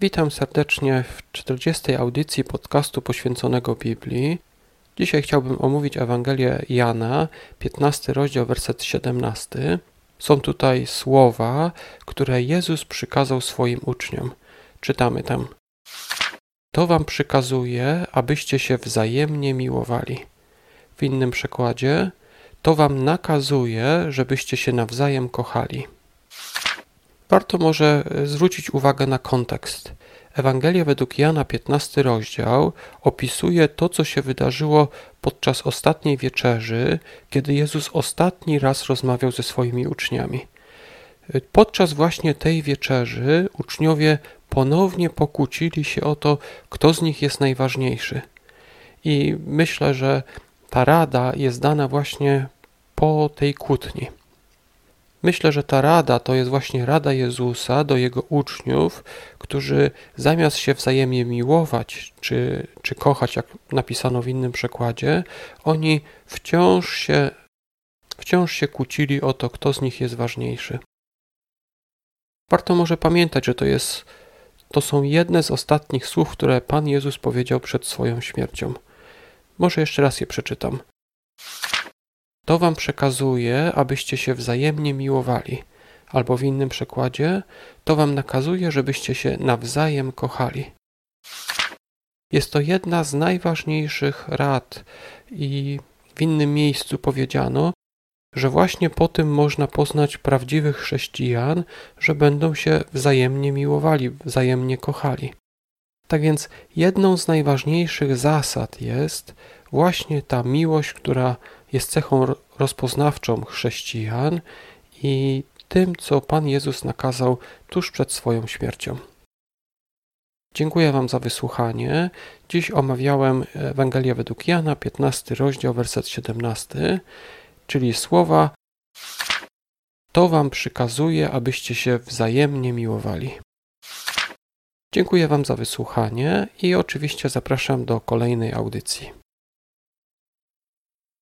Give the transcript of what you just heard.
Witam serdecznie w 40. audycji podcastu poświęconego Biblii. Dzisiaj chciałbym omówić Ewangelię Jana, 15 rozdział, werset 17. Są tutaj słowa, które Jezus przykazał swoim uczniom. Czytamy tam. To wam przykazuje, abyście się wzajemnie miłowali. W innym przekładzie, to wam nakazuje, żebyście się nawzajem kochali. Warto może e, zwrócić uwagę na kontekst. Ewangelia według Jana, 15 rozdział, opisuje to, co się wydarzyło podczas ostatniej wieczerzy, kiedy Jezus ostatni raz rozmawiał ze swoimi uczniami. E, podczas właśnie tej wieczerzy uczniowie ponownie pokłócili się o to, kto z nich jest najważniejszy. I myślę, że ta rada jest dana właśnie po tej kłótni. Myślę, że ta rada to jest właśnie rada Jezusa do jego uczniów, którzy zamiast się wzajemnie miłować czy, czy kochać, jak napisano w innym przekładzie, oni wciąż się, wciąż się kłócili o to, kto z nich jest ważniejszy. Warto może pamiętać, że to, jest, to są jedne z ostatnich słów, które Pan Jezus powiedział przed swoją śmiercią. Może jeszcze raz je przeczytam. To wam przekazuje, abyście się wzajemnie miłowali. Albo w innym przekładzie, to wam nakazuje, żebyście się nawzajem kochali. Jest to jedna z najważniejszych rad i w innym miejscu powiedziano, że właśnie po tym można poznać prawdziwych chrześcijan, że będą się wzajemnie miłowali, wzajemnie kochali. Tak więc jedną z najważniejszych zasad jest właśnie ta miłość, która jest cechą rozpoznawczą chrześcijan i tym, co Pan Jezus nakazał tuż przed swoją śmiercią. Dziękuję Wam za wysłuchanie. Dziś omawiałem Ewangelię według Jana, 15 rozdział, werset 17, czyli słowa To Wam przykazuje, abyście się wzajemnie miłowali. Dziękuję Wam za wysłuchanie i oczywiście zapraszam do kolejnej audycji.